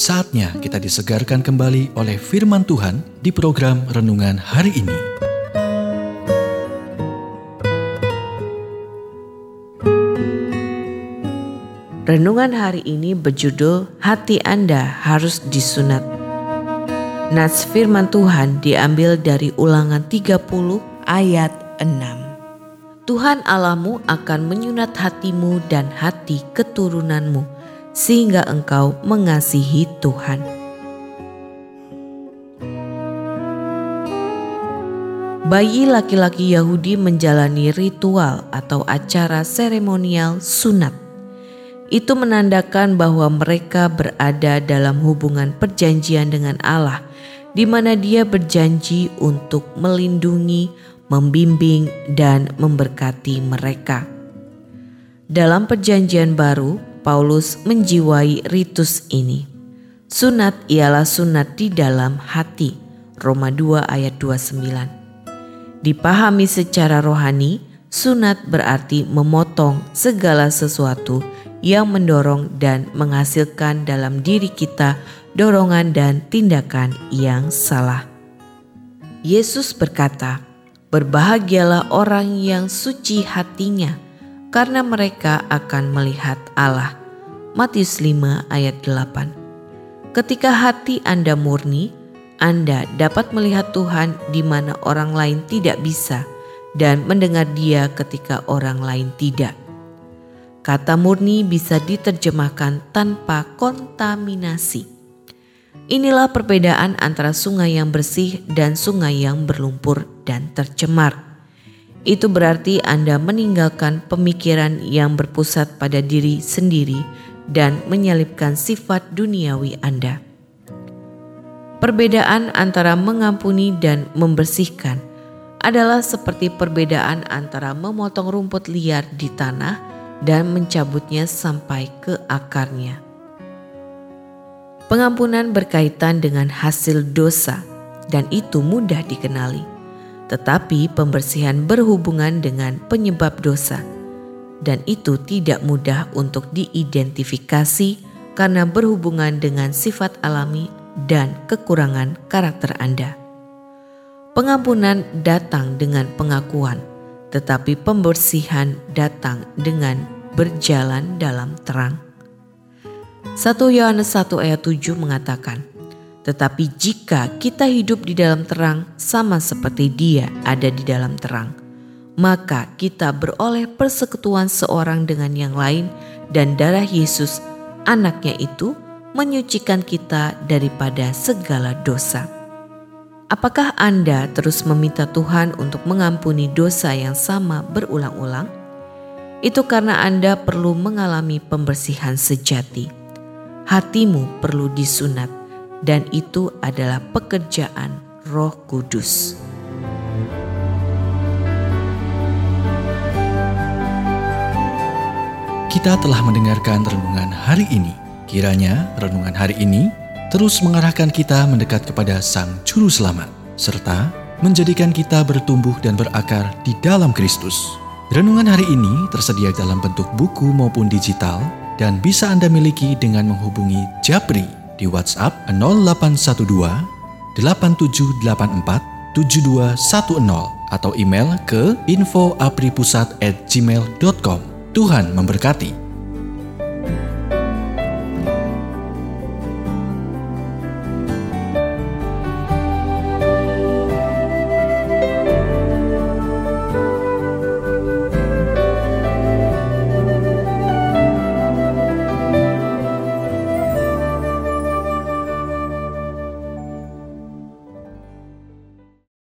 Saatnya kita disegarkan kembali oleh firman Tuhan di program renungan hari ini. Renungan hari ini berjudul Hati Anda Harus Disunat. Nats firman Tuhan diambil dari ulangan 30 ayat 6. Tuhan Allahmu akan menyunat hatimu dan hati keturunanmu sehingga engkau mengasihi Tuhan. Bayi laki-laki Yahudi menjalani ritual atau acara seremonial sunat. Itu menandakan bahwa mereka berada dalam hubungan perjanjian dengan Allah, di mana Dia berjanji untuk melindungi, membimbing, dan memberkati mereka. Dalam Perjanjian Baru, Paulus menjiwai ritus ini. Sunat ialah sunat di dalam hati. Roma 2 ayat 29. Dipahami secara rohani, sunat berarti memotong segala sesuatu yang mendorong dan menghasilkan dalam diri kita dorongan dan tindakan yang salah. Yesus berkata, "Berbahagialah orang yang suci hatinya." Karena mereka akan melihat Allah. Matius 5 ayat 8 Ketika hati Anda murni, Anda dapat melihat Tuhan di mana orang lain tidak bisa dan mendengar dia ketika orang lain tidak. Kata murni bisa diterjemahkan tanpa kontaminasi. Inilah perbedaan antara sungai yang bersih dan sungai yang berlumpur dan tercemar itu berarti Anda meninggalkan pemikiran yang berpusat pada diri sendiri dan menyelipkan sifat duniawi Anda. Perbedaan antara mengampuni dan membersihkan adalah seperti perbedaan antara memotong rumput liar di tanah dan mencabutnya sampai ke akarnya. Pengampunan berkaitan dengan hasil dosa, dan itu mudah dikenali tetapi pembersihan berhubungan dengan penyebab dosa, dan itu tidak mudah untuk diidentifikasi karena berhubungan dengan sifat alami dan kekurangan karakter Anda. Pengampunan datang dengan pengakuan, tetapi pembersihan datang dengan berjalan dalam terang. 1 Yohanes 1 ayat 7 mengatakan, tetapi jika kita hidup di dalam terang sama seperti dia ada di dalam terang, maka kita beroleh persekutuan seorang dengan yang lain dan darah Yesus anaknya itu menyucikan kita daripada segala dosa. Apakah Anda terus meminta Tuhan untuk mengampuni dosa yang sama berulang-ulang? Itu karena Anda perlu mengalami pembersihan sejati. Hatimu perlu disunat dan itu adalah pekerjaan Roh Kudus. Kita telah mendengarkan renungan hari ini. Kiranya renungan hari ini terus mengarahkan kita mendekat kepada Sang Juru Selamat, serta menjadikan kita bertumbuh dan berakar di dalam Kristus. Renungan hari ini tersedia dalam bentuk buku maupun digital dan bisa Anda miliki dengan menghubungi Japri di WhatsApp 0812 8784 7210 atau email ke infoapripusat@gmail.com. Tuhan memberkati.